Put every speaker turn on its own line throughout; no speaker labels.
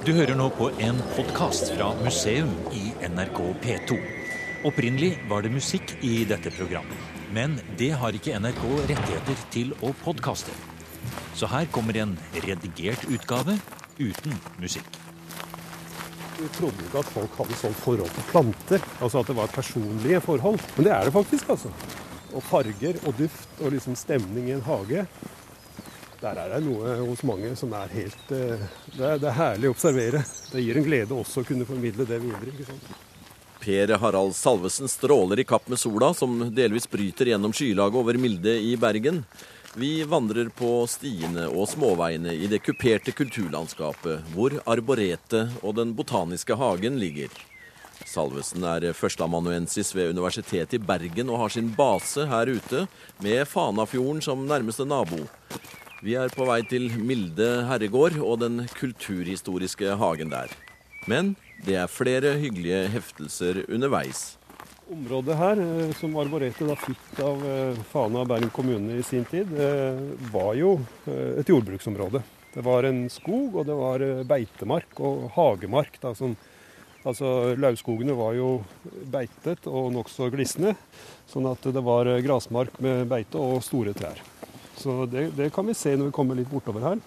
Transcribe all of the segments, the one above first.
Du hører nå på en podkast fra museum i NRK P2. Opprinnelig var det musikk i dette programmet. Men det har ikke NRK rettigheter til å podkaste. Så her kommer en redigert utgave uten musikk.
Vi trodde ikke at folk hadde sånn forhold til planter. Altså at det var personlige forhold. Men det er det faktisk, altså. Og farger og duft og liksom stemning i en hage. Der er det noe hos mange som er helt eh, Det er, det er herlig å observere. Det gir en glede også å kunne formidle det videre. ikke sant?
Per Harald Salvesen stråler i kapp med sola, som delvis bryter gjennom skylaget over Milde i Bergen. Vi vandrer på stiene og småveiene i det kuperte kulturlandskapet, hvor arboretet og Den botaniske hagen ligger. Salvesen er førsteamanuensis ved Universitetet i Bergen og har sin base her ute, med Fanafjorden som nærmeste nabo. Vi er på vei til Milde herregård og den kulturhistoriske hagen der. Men det er flere hyggelige heftelser underveis.
Området her, eh, som Arboretet da fikk av eh, Fana og Bergen kommune i sin tid, eh, var jo et jordbruksområde. Det var en skog, og det var beitemark og hagemark. Da, som, altså Lauvskogene var jo beitet og nokså glisne, sånn at det var grasmark med beite og store trær. Så det, det kan vi se når vi kommer litt bortover her.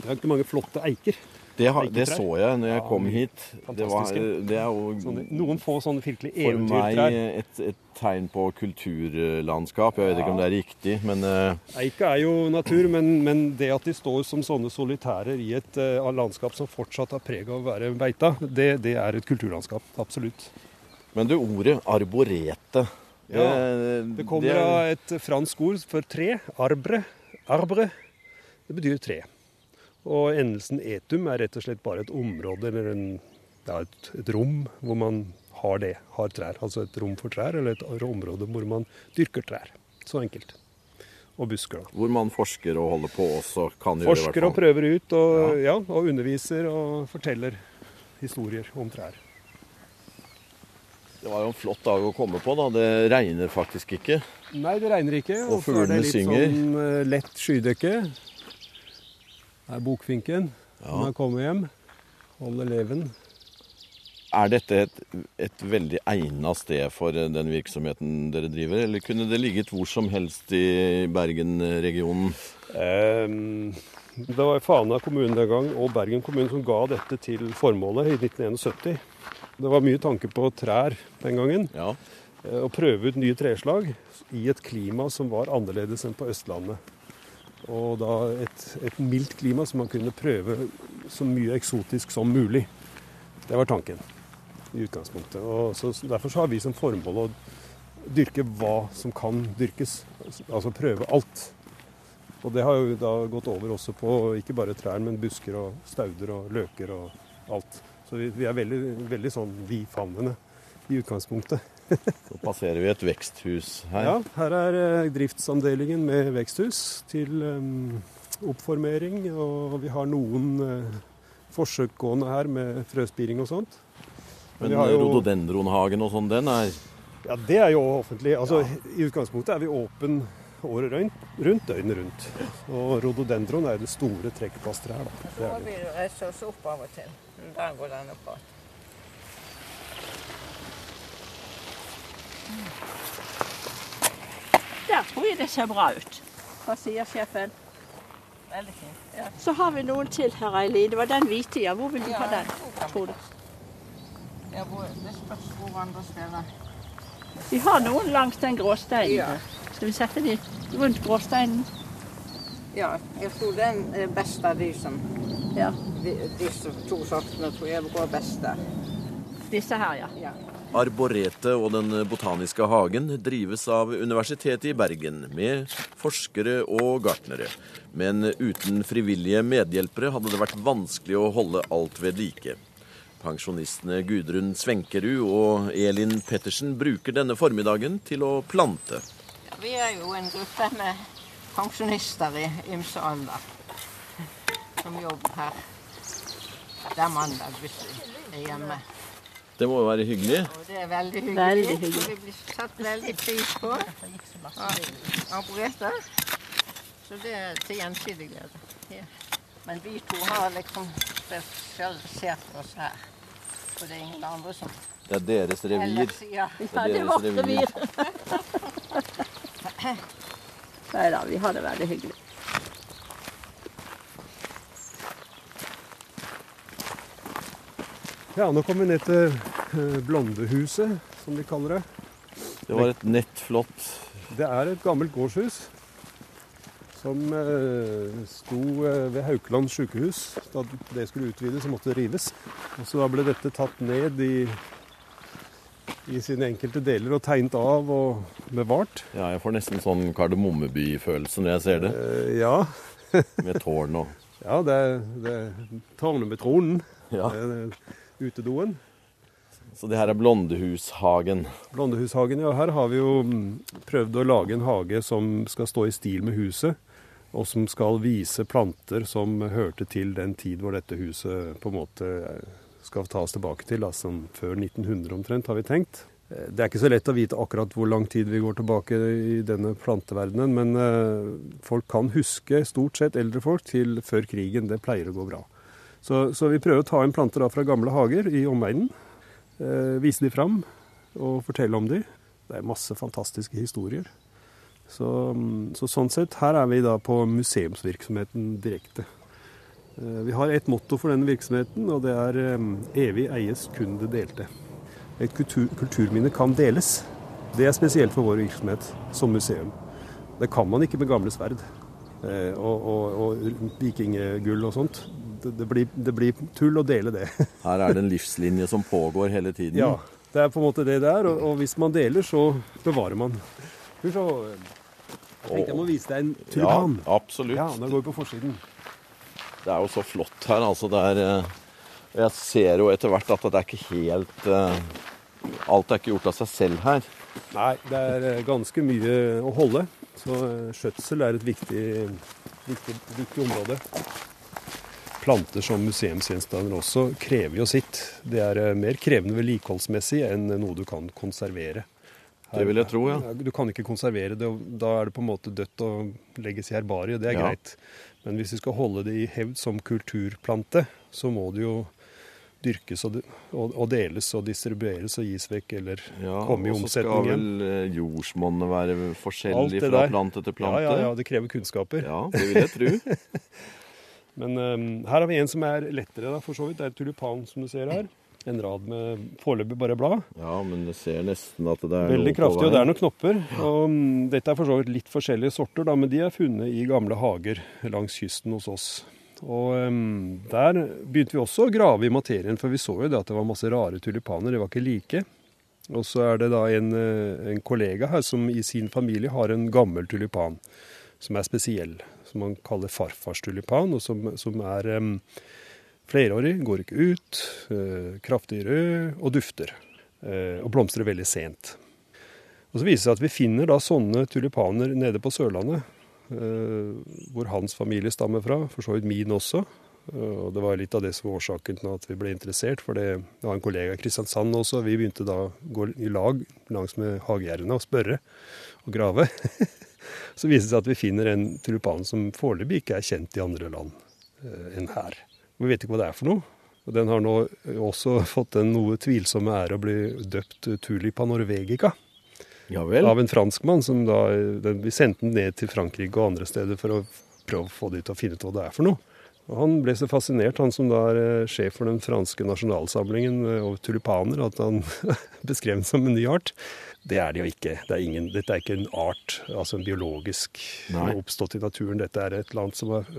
Det er ikke mange flotte eiker.
Det, har, det så jeg når jeg
Ja,
kom hit. Det, var, det er jo
Sånne, noen få sånne virkelig
for meg et, et tegn på kulturlandskap. Jeg vet ikke om det er riktig, men uh...
Eika er jo natur, men, men det at de står som sånne solitærer i et uh, landskap som fortsatt har preg av å være beita, det, det er et kulturlandskap. Absolutt.
Men du, ordet arborete
Ja, Det kommer av et fransk ord for tre. Arbre. Arbre. Det betyr tre. Og endelsen etum er rett og slett bare et område eller en, ja, et, et rom hvor man har det. Har trær. Altså et rom for trær, eller et område hvor man dyrker trær. Så enkelt. Og busker, da.
Hvor man forsker og holder på også kan gjøre
Forsker og prøver ut, og, ja. og underviser og forteller historier om trær.
Det var jo en flott dag å komme på. da. Det regner faktisk ikke.
Nei, det regner ikke.
Og
så er det litt
synger.
sånn eh, lett skydekke. Det er bokfinken.
Ja.
Når man kommer hjem. Holder leven.
Er dette et, et veldig egnet sted for eh, den virksomheten dere driver, eller kunne det ligget hvor som helst i Bergen-regionen?
Ehm, det var Fana kommune den gang og Bergen kommune som ga dette til formålet i 1971. Det var mye tanke på trær den gangen.
Ja.
eh, Å prøve ut nye treslag i et klima som var annerledes enn på Østlandet. Og da et, et mildt klima som man kunne prøve så mye eksotisk som mulig. Det var tanken i utgangspunktet. Og så, derfor så har vi som formål å dyrke hva som kan dyrkes. Altså prøve alt. Og det har jo da gått over også på ikke bare trær, men busker og stauder og løker og alt. Så vi, vi er veldig, veldig sånn vi-favnende i utgangspunktet.
Så passerer vi et veksthus her.
Ja, her er driftsandelingen driftsavdelingen med veksthus til um, oppformering. Og vi har noen uh, forsøk gående her med frøspiring og sånt.
Men
Men jo-
rododendronhagen og sånn, den er
Ja, det er jo offentlig. Altså, I utgangspunktet er vi åpen året rundt, rundt døgnet rundt. Og rododendron er det store trekkplasteret her. Da. Det
Så
er
må
det.
vi reise oss opp av og til. Der går den opp igjen.
Der tror jeg det ser bra ut. Hva sier sjefen?
Veldig fint. Ja.
Så har vi noen til her, Eileen. Det var den hvite, ja. Hvor vil du ha den, tror du?
Ja, hvor, det spørs hvor andre steder.
Vi har noen langs den gråsteinen.
Ja.
Skal vi sette de rundt gråsteinen?
Ja, jeg tror den er best av de som
Ja.
de, Disse to sortene tror jeg går best der.
Disse her, ja.
Ja.
Arboretet og Den botaniske hagen drives av Universitetet i Bergen, med forskere og gartnere. Men uten frivillige medhjelpere hadde det vært vanskelig å holde alt ved like. Pensjonistene Gudrun Svenkerud og Elin Pettersen bruker denne formiddagen til å plante.
Ja, Vi er jo en gruppe med pensjonister i ymse alder som jobber her. Det er mandag hvis vi er hjemme.
Det må jo være hyggelig.
Og det er veldig hyggelig.
Veldig hyggelig.
Vi blir satt veldig pris på av arboretet. Så det er til gjensidig glede. Ja. Men vi to har liksom spesialisert oss her. For det er ingen andre som
Det er deres revir.
ellers ja.
Det er
det
deres revir.
revir. Nei da, vi har det veldig hyggelig.
Ja, nå kommer vi ned til eh, Blondehuset, som de kaller det.
Det var et nett, flott
Det er et gammelt gårdshus som eh, sto eh, ved Haukeland sykehus. Da det skulle utvides, så måtte det rives. Og så da ble dette tatt ned i, i sine enkelte deler og tegnet av og bevart.
Ja, jeg får nesten sånn Kardemommeby-følelse når jeg ser det.
Ja.
Med tårn og
ja, det er, det er tårnet med tronen.
Ja.
Det er utedoen.
Så det her er Blondehushagen.
Blondehushagen, ja. Her har vi jo mm, prøvd å lage en hage som skal stå i stil med huset. Og som skal vise planter som hørte til den tid hvor dette huset på en måte skal tas tilbake til. Altså før 1900 omtrent, har vi tenkt. Eh, Det er ikke så lett å vite akkurat hvor lang tid vi går tilbake i denne planteverdenen, men eh, folk kan huske, stort sett eldre folk, til før krigen. Det pleier å gå bra. Så, så vi prøver å ta inn planter fra gamle hager i omegnen. Eh, vise de fram og fortelle om de. Det er masse fantastiske historier. Så, mm, så sånn sett, her er vi da på museumsvirksomheten direkte. Eh, Vi har et motto for denne virksomheten, og det er eh, 'evig eies kun det delte'. Et kultur, kulturminne kan deles. Det er spesielt for vår virksomhet som museum. Det kan man ikke med gamle sverd eh, og, og, og vikinggull og sånt. Det, blir, det blir tull å dele det.
Her er det en livslinje som pågår hele tiden.
Ja, det er på en måte det det er. Og, og hvis man deler, så bevarer man. Skal vi se. Jeg tenkte jeg må vise deg en tulipan.
Ja, absolutt.
Ja, nå går på forsiden.
Det er jo så flott her. altså det er... eh, Jeg ser jo etter hvert at det er ikke helt eh, Alt er ikke gjort av seg selv her.
Nei, det er eh, ganske mye å holde. Så skjøtsel er et viktig, viktig, viktig område. Planter som museumsgjenstander også krever jo sitt. Det er eh, mer krevende vedlikeholdsmessig enn noe du kan konservere.
Det vil jeg tro, ja.
Du kan ikke konservere det, og da er det på en måte dødt og legges i herbariet. Det er
Ja.
greit. Men hvis vi skal holde det i hevd som kulturplante, så må det jo dyrkes og, deles og distribueres og gis vekk eller
Ja,
komme i
og så skal
omsetning
vel eh, jordsmonnet være forskjellig fra plante til plante?
Ja, ja, ja, det krever kunnskaper.
Ja, det vil jeg tro.
Men um, her har vi en som er lettere, da, for så vidt. Det er tulipan, som du ser her. En rad med foreløpig bare blad.
Ja, men du ser nesten at det er
Veldig kraftig, og det er noen knopper. Og um, dette er for så vidt litt forskjellige sorter, da, men de er funnet i gamle hager langs kysten hos oss. Og um, der begynte vi også å grave i materien, for vi så jo det at det var masse rare tulipaner. De var ikke like. Og så er det da en, eh, en kollega her som i sin familie har en gammel tulipan som er spesiell. Som man kaller farfars tulipan, og som, som er um, flerårig, går ikke ut, uh, kraftig rød og dufter. Uh, og blomstrer veldig sent. Og Så viser det seg at vi finner da sånne tulipaner nede på Sørlandet, uh, hvor hans familie stammer fra, for så vidt min også. Og Det var litt av det som var årsaken til at vi ble interessert. For det var en kollega i Kristiansand også. Vi begynte da å gå i lag langs med hagegjerdene og spørre og grave. Så viser det seg at vi finner en tulipan som foreløpig ikke er kjent i andre land eh, enn her. Vi vet ikke hva det er for noe. Og den har nå også fått den noe tvilsomme ære å bli døpt Tulipa norvegica
Ja vel.
av en franskmann. som da, den, Vi sendte den ned til Frankrike og andre steder for å prøve å få de til å finne ut hva det er for noe. Og Han ble så fascinert, han som da er eh, sjef for den franske nasjonalsamlingen og over tulipaner, at han beskrev den som en ny art. Det er det jo ikke. Det er ingen, dette er ikke en art, altså en biologisk
Nei.
oppstått i naturen. Dette er et land som er,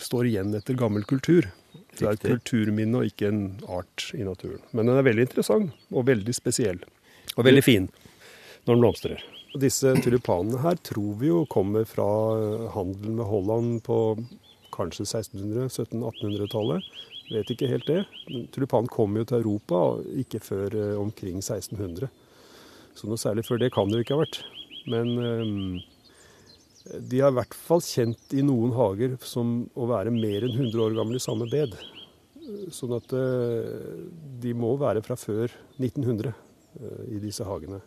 står igjen etter gammel kultur. Det er et kulturminne og ikke en art i naturen. Men den er veldig interessant og veldig spesiell. Og veldig fin når den blomstrer. Og disse tulipanene her tror vi jo kommer fra handelen med Holland på kanskje 1600-, 1700-1800-tallet. Vet ikke helt det. Tulipanen kom jo til Europa ikke før øh, omkring 1600. Så noe særlig før det kan det jo ikke ha vært. Men de er i hvert fall kjent i noen hager som å være mer enn 100 år gamle i samme bed. Sånn at øh, de må være fra før 1900 øh, i disse hagene.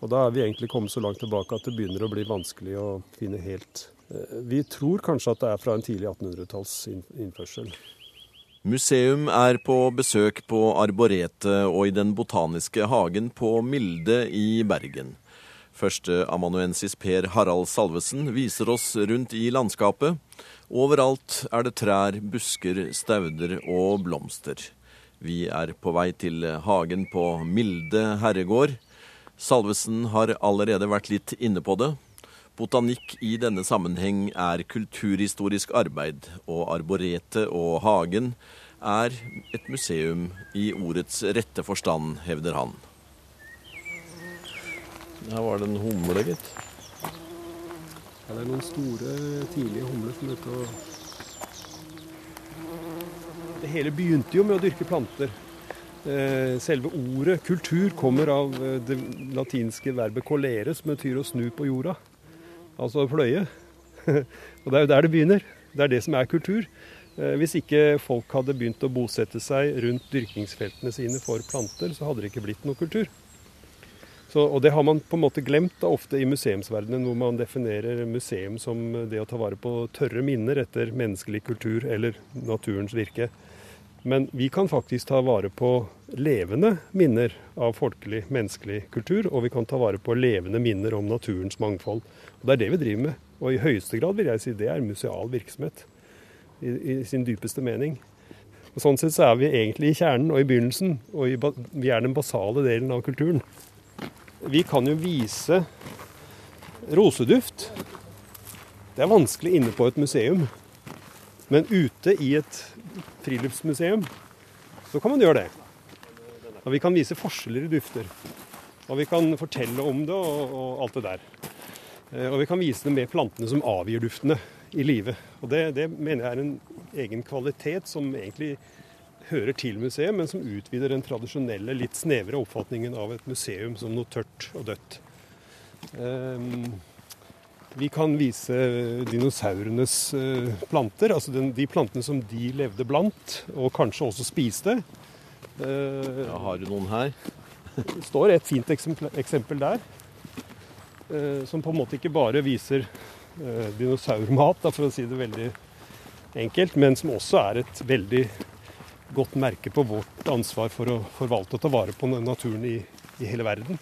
Og da er vi egentlig kommet så langt tilbake at det begynner å bli vanskelig å finne helt Eh, vi tror kanskje at det er fra en tidlig 1800-talls innførsel.
Museum er på besøk på Arboretet og i Den botaniske hagen på Milde i Bergen. Førsteamanuensis Per Harald Salvesen viser oss rundt i landskapet. Overalt er det trær, busker, stauder og blomster. Vi er på vei til hagen på Milde herregård. Salvesen har allerede vært litt inne på det. Botanikk i denne sammenheng er kulturhistorisk arbeid, og arboretet og hagen er et museum i ordets rette forstand, hevder han. Her var det en humle, gitt.
Ja, det er noen store, tidlige humler som er ute og Det hele begynte jo med å dyrke planter. Eh, selve ordet kultur kommer av eh, det latinske verbet 'colere', som betyr å snu på jorda. Altså fløye. og det er jo der det begynner. Det er det som er kultur. Eh, hvis ikke folk hadde begynt å bosette seg rundt dyrkingsfeltene sine for planter, så hadde det ikke blitt noe kultur. Så, og det har man på en måte glemt da, ofte i museumsverdenen, hvor man definerer museum som det å ta vare på tørre minner etter menneskelig kultur eller naturens virke. Men vi kan faktisk ta vare på levende minner av folkelig, menneskelig kultur, og vi kan ta vare på levende minner om naturens mangfold. Og Det er det vi driver med. Og i høyeste grad vil jeg si det er museal virksomhet i, i sin dypeste mening. Og Sånn sett så er vi egentlig i kjernen og i begynnelsen, og i, vi er den basale delen av kulturen. Vi kan jo vise roseduft. Det er vanskelig inne på et museum. Men ute i et friluftsmuseum så kan man gjøre det. Og vi kan vise forskjeller i dufter. Og vi kan fortelle om det og, og alt det der. Eh, og vi kan vise det med plantene som avgir duftene i livet. Og det, det mener jeg er en egen kvalitet som egentlig hører til museet, men som utvider den tradisjonelle, litt snevre oppfatningen av et museum som noe tørt og dødt. Ehm, vi kan vise dinosaurenes eh, planter, altså de plantene som de levde blant, og kanskje også spiste.
Eh, ja, har du noen her?
Det står et fint eksempel der, eh, som på en måte ikke bare viser dinosaurmat, for å si det veldig enkelt, men som også er et veldig godt merke på vårt ansvar for å forvalte og ta vare på naturen i, i hele verden.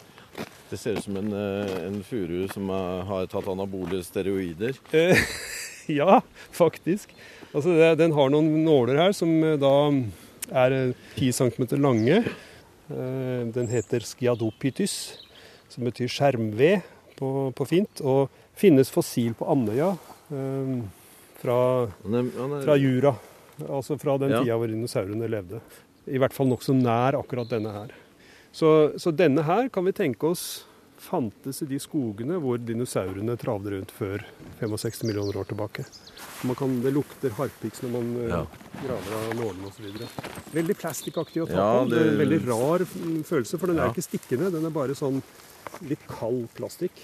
Det ser ut som en, eh, en furu som har tatt anabole steroider.
Eh, ja, faktisk. Altså, det, den har noen nåler her som eh, da er 10 cm lange. Den heter skiadopytys, som betyr skjermved på, på fint. Og finnes fossil på Andøya fra, fra Jura. Altså fra den ja. tida hvor dinosaurene levde. I hvert fall nokså nær akkurat denne her. Så, så, denne her kan vi tenke oss fantes i de skogene hvor dinosaurene travde rundt før 65 millioner år tilbake. Kan, det lukter harpiks når man eh, ja. graver av nålene osv. Veldig plastikkaktig å ta ja, på. Det... det er en veldig rar følelse, for den er ikke stikkende. Den er bare sånn litt kald plastikk.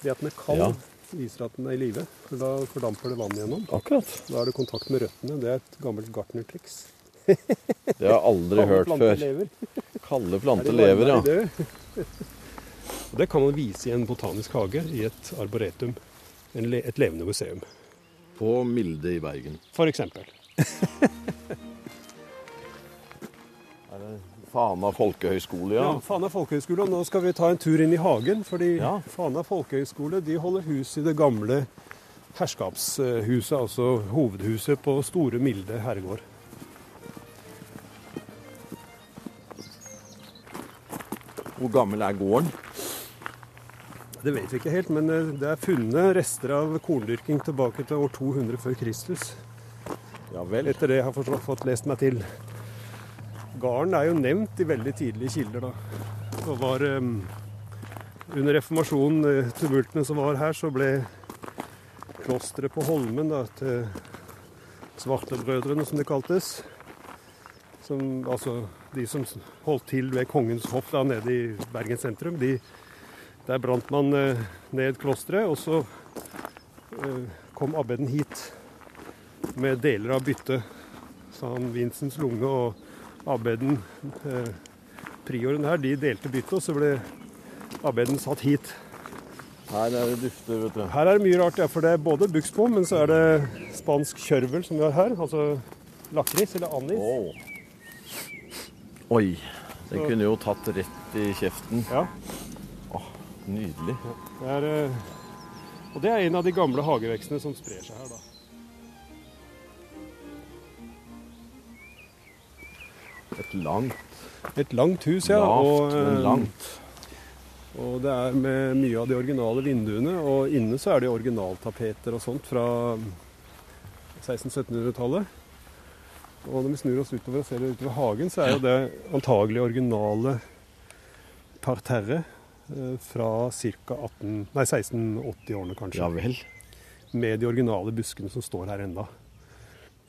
Det at den er kald, viser at den er i live. For da fordamper det vann igjennom.
Akkurat.
Da er det kontakt med røttene. Det er et gammelt gartnertriks.
det har jeg aldri hørt før.
Lever.
Kalle planter lever, ja.
Og det kan man vise i en botanisk hage, i et arboretum. Et levende museum.
På Milde i Bergen.
For eksempel.
Fana folkehøgskole, ja.
ja. Fana folkehøgskole. Og nå skal vi ta en tur inn i hagen. Fordi ja. Fana folkehøgskole de holder hus i det gamle herskapshuset, altså hovedhuset på Store Milde herregård.
Hvor gammel er gården?
Det vet vi ikke helt, men eh, det er funnet rester av korndyrking tilbake til år 200 før Kristus.
Ja vel.
Etter det jeg har fått lest meg til. Garden er jo nevnt i veldig tidlige kilder, da. Og var um, Under reformasjonen, eh, tumultene som var her, så ble klosteret på Holmen da, til Svartebrødrene, som det kaltes. Som, altså de som holdt til ved Kongens hoff da, nede i Bergen sentrum. De, der brant man uh, ned klosteret, og så uh, kom abbeden hit med deler av byttet. Så han Vincents lunge og abbeden, eh, prioren her, de delte byttet, og så ble abbeden satt hit.
Her er det dufter, vet du.
Her er det mye rart, ja, for det er både buksbom, men så er det spansk kjørvel som vi har her. Altså lakris eller anis.
Åh. Oi. Den
Så-
kunne jo tatt rett i kjeften.
Ja,
Nydelig.
det er, eh, og det er en av de gamle hagevekstene som sprer seg her, da.
Et langt,
Et langt hus, ja.
lavt,
og,
men
eh,
langt.
Og det er med mye av de originale vinduene. Og inne så er det originaltapeter og sånt fra 1600-1700-tallet. Og når vi snur oss utover og ser utover hagen, så er jo det antagelig originale parterret eh, fra ca. 1680-årene, kanskje.
Ja vel.
Med de originale buskene som står her enda.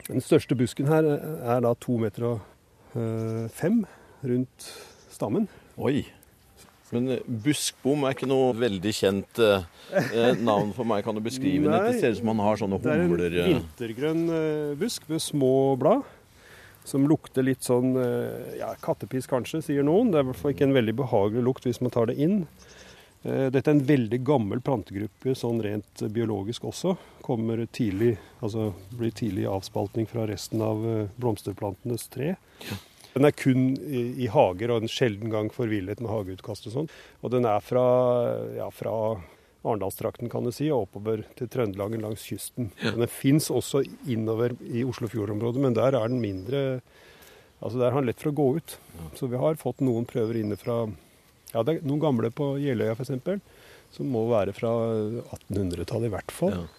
Den største busken her er da to meter og eh, fem rundt stammen.
Oi. Men eh, buskbom er ikke noe veldig kjent eh, eh, navn for meg. Kan du beskrive den? Det ser ut som man har sånne
Det er en
humler eh.
vintergrønn eh, busk med små blad. Som lukter litt sånn eh, ja, kattepiss kanskje, sier noen. Det er i hvert fall ikke en veldig behagelig lukt hvis man tar det inn. Eh, Dette er en veldig gammel plantegruppe sånn rent biologisk også. Kommer tidlig, altså blir tidlig avspaltning fra resten av eh, blomsterplantenes tre. Den er kun i, i hager og en sjelden gang forvillet med hageutkast og sånn. Og den er fra, ja, fra Arendalstrakten kan du si, og oppover til Trøndelagen langs kysten. Ja. Den fins også innover i Oslofjordområdet, men der er den mindre Altså Der har den lett for å gå ut. Så vi har fått noen prøver inne fra Ja, det er noen gamle på Jeløya f.eks. Som må være fra 1800-tallet i hvert fall.
Ja.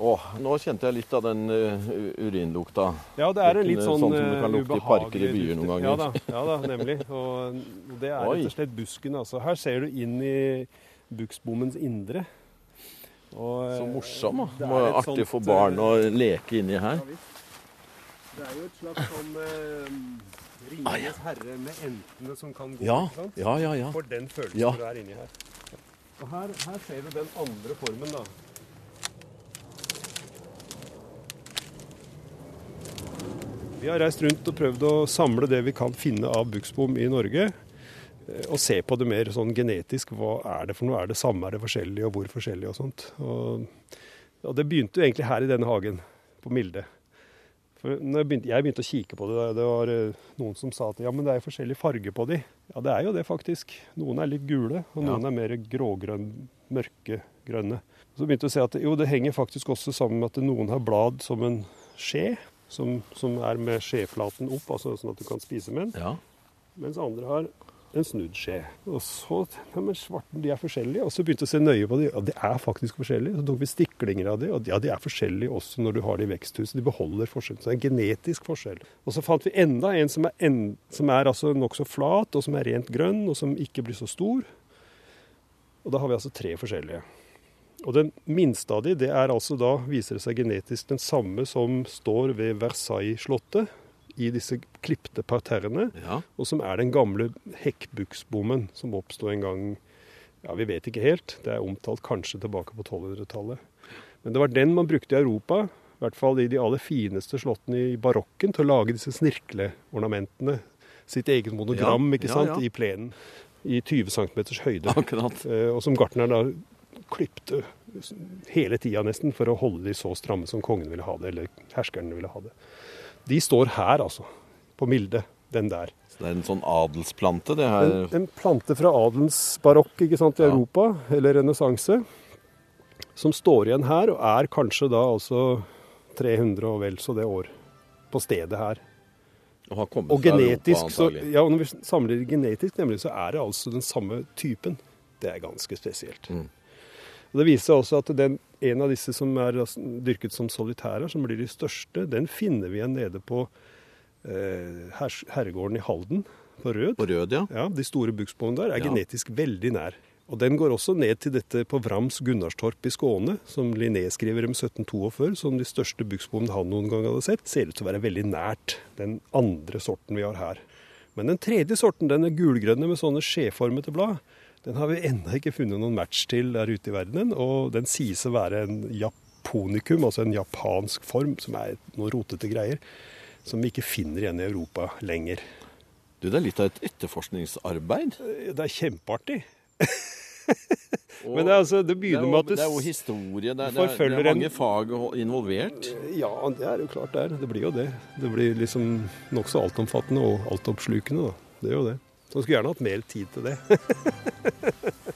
Åh, nå kjente jeg litt av den uh, urinlukta.
Ja, det er en litt
Litt
sånn
sånn som du kan
eh,
lukte i parker i byer noen ganger.
Ja da, ja da nemlig. Og det er
Oi.
rett og slett busken. Altså. Her ser du inn i buksbommens indre. Og,
Så
eh,
morsom. da.
det er
være artig
sånt,
for barn å leke inni her.
ja. Det er jo et slags sånn uh, Ringenes herre med entene som kan gå.
Ah, Ja,
ikke sant?
ja, ja. ja.
For den følelsen
Ja.
du er inni her. Og her, her ser du den andre formen, da. Vi har reist rundt og prøvd å samle det vi kan finne av buksbom i Norge. eh, Og se på det mer sånn genetisk. Hva er det for noe? Er det samme, er det forskjellig, og hvor forskjellig og sånt. Og, og det begynte jo egentlig her i denne hagen, på Milde. For når jeg, begynte, jeg begynte å kikke på det, det var eh, noen som sa at ja, men det er forskjellig farge på de. Ja, det er jo det faktisk. Noen er litt gule, og noen er mer grågrønn, mørkegrønne. Så begynte jeg å se at jo, det henger faktisk også sammen med at noen har blad som en skje, som, som er med skjeflaten opp, altså sånn at du kan spise med den,
ja.
mens andre har en snudd skje. Og så ja, men svarten, de er forskjellige. Og så begynte jeg å se nøye på de, og de er faktisk forskjellige. Så tok vi stiklinger av de, og ja, de er forskjellige også når du har dem i veksthuset. De beholder forskjellen. Så det er en genetisk forskjell. Og så fant vi enda en som er, en, som er altså nokså flat, og som er rent grønn, og som ikke blir så stor. Og da har vi altså tre forskjellige. Og den minste av de, det er altså da, viser det seg genetisk den samme som står ved Versailles-slottet i disse klipte parterrene
ja.
og som er den gamle hekkbuksbommen som oppsto en gang Ja, vi vet ikke helt. Det er omtalt kanskje tilbake på 1200-tallet. Men det var den man brukte i Europa, i hvert fall i de aller fineste slottene i barokken, til å lage disse snirkleornamentene. Sitt eget monogram,
Ja,
ikke sant, i plenen. I 20 cm høyde.
Akkurat.
Eh, Og som gartneren da klipte hele tida nesten for å holde de så stramme som kongen ville ha det, eller herskerne ville ha det. De står her, altså. På Milde. Den der.
Så det er en sånn adelsplante, det her.
En, en plante fra adelens barokk ikke sant, i
Ja.
Europa, eller renessanse, som står igjen her, og er kanskje da altså 300 og vel så det år på stedet her.
Og har kommet
Og genetisk,
Europa,
så, ja, og når vi samler genetisk, nemlig, så er det altså den samme typen. Det er ganske spesielt.
Mm.
Og Det viser også at den, en av disse som er dyrket som solitærer, som blir de største, den finner vi igjen nede på eh, her, herregården i Halden, på Rød.
På rød, ja.
Ja, De store buksbommene der er
Ja.
genetisk veldig nær. Og den går også ned til dette på Vrams Gunnarstorp i Skåne, som Linné skriver om 1742, som de største buksbommene han noen gang hadde sett. Ser ut til å være veldig nært den andre sorten vi har her. Men den tredje sorten, den er gulgrønne med sånne skjeformete blad, den har vi ennå ikke funnet noen match til der ute i verdenen. Og den sies å være en japonicum, altså en japansk form, som er noen rotete greier, som vi ikke finner igjen i Europa lenger.
Du, Det er litt av et etterforskningsarbeid.
Det er kjempeartig. Men det, er altså, det begynner med at
det er jo historie, det er, det er, det er
en-
mange fag involvert.
Ja, det er jo klart det er. Det blir jo det. Det blir liksom nokså altomfattende og altoppslukende, da. Det er jo det. Så jeg skulle gjerne hatt mer tid til det.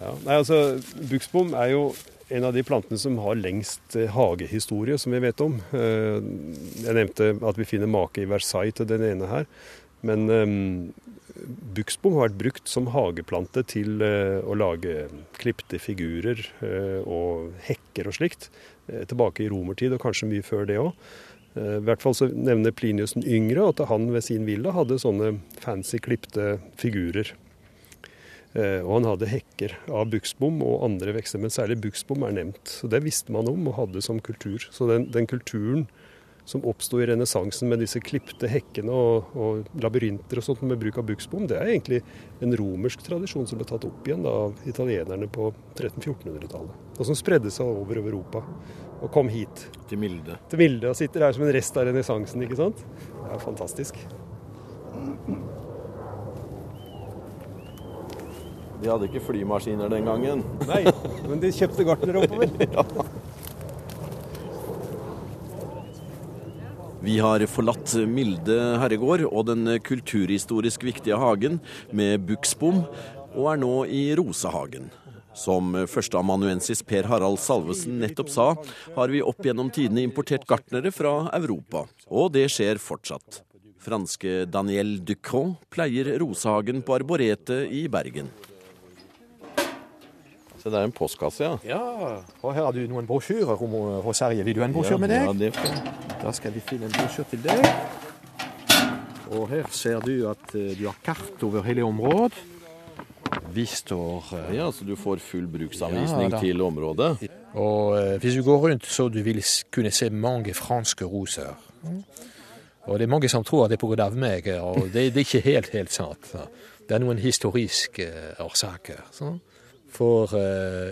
ja, nei, altså, Buksbom er jo en av de plantene som har lengst eh, hagehistorie, som vi vet om. Eh, Jeg nevnte at vi finner make i Versailles til den ene her. Men um, buksbom har vært brukt som hageplante til eh, å lage klipte figurer eh, og hekker og slikt. eh, tilbake i romertid, og kanskje mye før det òg. I hvert fall så nevner Plinius den yngre at han ved sin villa hadde sånne fancy klipte figurer. Eh, Og han hadde hekker av buksbom og andre vekster, men særlig buksbom er nevnt. Så Det visste man om og hadde som kultur. Så den, den kulturen som oppsto i renessansen med disse klipte hekkene og, og labyrinter og sånt med bruk av buksbom, det er egentlig en romersk tradisjon som ble tatt opp igjen da, av italienerne på 1300-1400-tallet. Og som spredde seg over Europa og kom hit
Til Milde.
til Milde, og sitter her som en rest av renessansen, ikke sant? Det er fantastisk.
De hadde ikke flymaskiner den gangen.
Nei, men de kjøpte gartnere oppover.
Vi har forlatt Milde herregård og den kulturhistorisk viktige hagen med buksbom, og er nå i Rosehagen. Som førsteamanuensis Per Harald Salvesen nettopp sa, har vi opp gjennom tidene importert gartnere fra Europa. Og det skjer fortsatt. Franske Daniel Ducron pleier Rosehagen på Arboretet i Bergen. Så det er en postkasse, ja.
Ja, og her har du noen brosjyrer Rosarie. Vil du ha en brosjyre med deg?
Ja, det får
Da skal vi finne en brosjyr til deg. Og her ser du at eh, du har kart over hele området. Vi står eh,
Ja, så du får full bruksanvisning
Ja,
til området.
Og eh, hvis du går rundt, så du vil kunne se mange franske roser. Og det er mange som tror at det er pga. meg, og det, det er ikke helt, helt sant. Det er noen historiske årsaker. For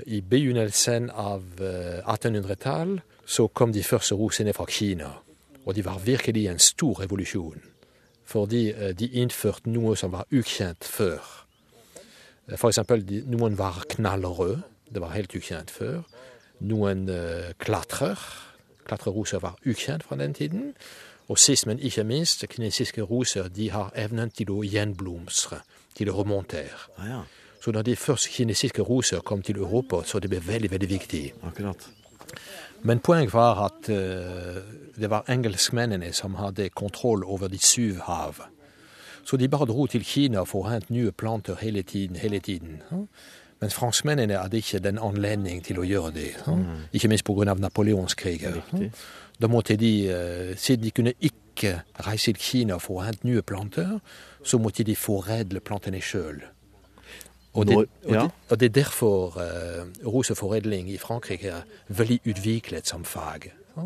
i begynnelsen av eh, 1800-tall så kom de første rosene fra Kina. Og de var virkelig en stor revolusjon. Fordi eh, de innførte noe som var ukjent før. For eksempel, noen var knallrøde. Det var helt ukjent før. Noen uh, klatrer. Klatreroser var ukjent fra den tiden. Og sist, men ikke minst, kinesiske roser de har evnen til å gjenblomstre, til å remontere.
Ah, ja,
Så når de første kinesiske roser kom til Europa, så det ble veldig, veldig viktig.
akkurat.
Men poenget var at eh, det var engelskmennene som hadde kontroll over de syv hav. Så de bare dro til Kina for å hente nye planter hele tiden. hele tiden. Men franskmennene hadde ikke den anledning til å gjøre det. Ikke minst pga. napoleonskrigen. Da måtte de, eh, Siden de kunne ikke reise til Kina for å hente nye planter, så måtte de foredle plantene sjøl. Og, det- og,
ja.
det- og det er derfor uh, roseforedling i Frankrike er veldig utviklet som fag. ja.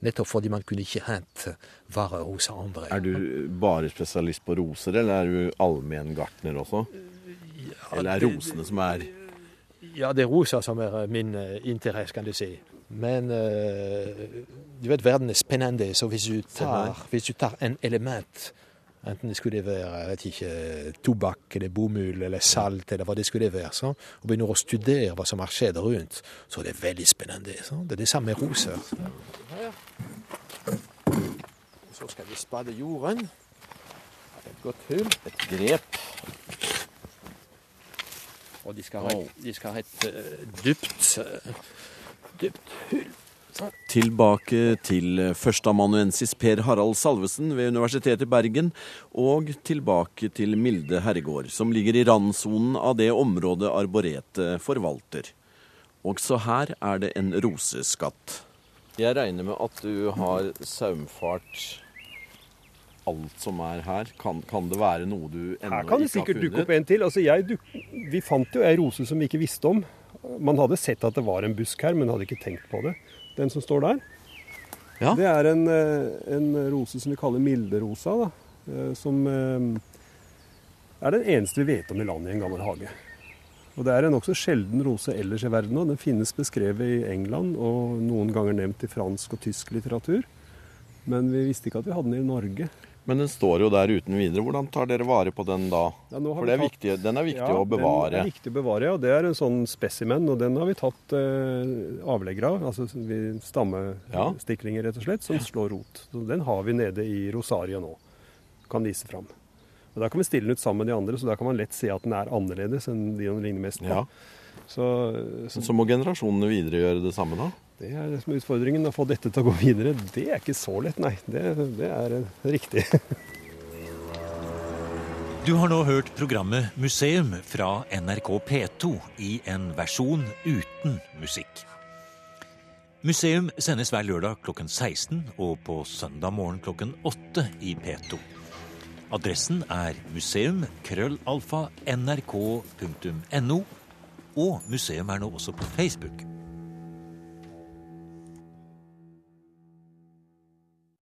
Nettopp fordi man kunne ikke hente varer hos andre.
Er du bare spesialist på roser, eller er du allmenngartner også? Eller er rosene som er
Ja, det er roser som er eh, min eh, interesse, kan du si. Men eh, du vet, verden er spennende, så hvis du tar, hvis du tar en element Enten det skulle være jeg vet ikke, tobakk eller bomull eller salt eller hva det skulle være, så, og begynner å studere hva som har skjedd rundt, så er det veldig spennende. Så. Det er det samme med roser. Så. skal vi spade jorden. Et godt hull.
et grep?
Og de skal ha de skal ha et uh, dypt, uh, dypt hull.
Tilbake til førsteamanuensis Per Harald Salvesen ved Universitetet i Bergen, og tilbake til Milde herregård, som ligger i randsonen av det området arboretet forvalter. Også her er det en roseskatt. Jeg regner med at du har saumfart alt som er her. Kan, kan det være noe du ennå
Her kan det sikkert dukke opp en til. Altså jeg vi fant jo ei rose som vi ikke visste om. Man hadde sett at det var en busk her, men hadde ikke tenkt på det. Den som står der.
Ja.
Det er en, eh, en rose som vi kaller milderosa. Da. eh, Som eh, er den eneste vi vet om i landet i en gammel hage. Og Det er en nokså sjelden rose ellers i verden òg. Den finnes beskrevet i England og noen ganger nevnt i fransk og tysk litteratur. Men vi visste ikke at vi hadde den i Norge.
Men den står jo der uten videre. Hvordan tar dere vare på den da?
Ja,
For er
tatt-
viktig, den er viktig
Ja,
å bevare.
Den er viktig å bevare, ja. Det er en sånn spesimen, og den har vi tatt eh, avlegger av. Altså stammestiklinger, rett og slett, som slår rot. Så den har vi nede i Rosaria nå. Kan vise fram. Og Da kan vi stille den ut sammen med de andre, så da kan man lett se at den er annerledes enn de den ligner mest på.
Ja.
Så, så
så må generasjonene videre gjøre det samme, da?
Det er det som er utfordringen. Å få dette til å gå videre, det er ikke så lett, nei. Det, det er eh, riktig.
Du har nå hørt programmet Museum fra NRK P2 i en versjon uten musikk. Museum sendes hver lørdag klokken 16 og på søndag morgen klokken 8 i P2. Adressen er museum.krøllalfa.nrk.no, og museum er nå også på Facebook.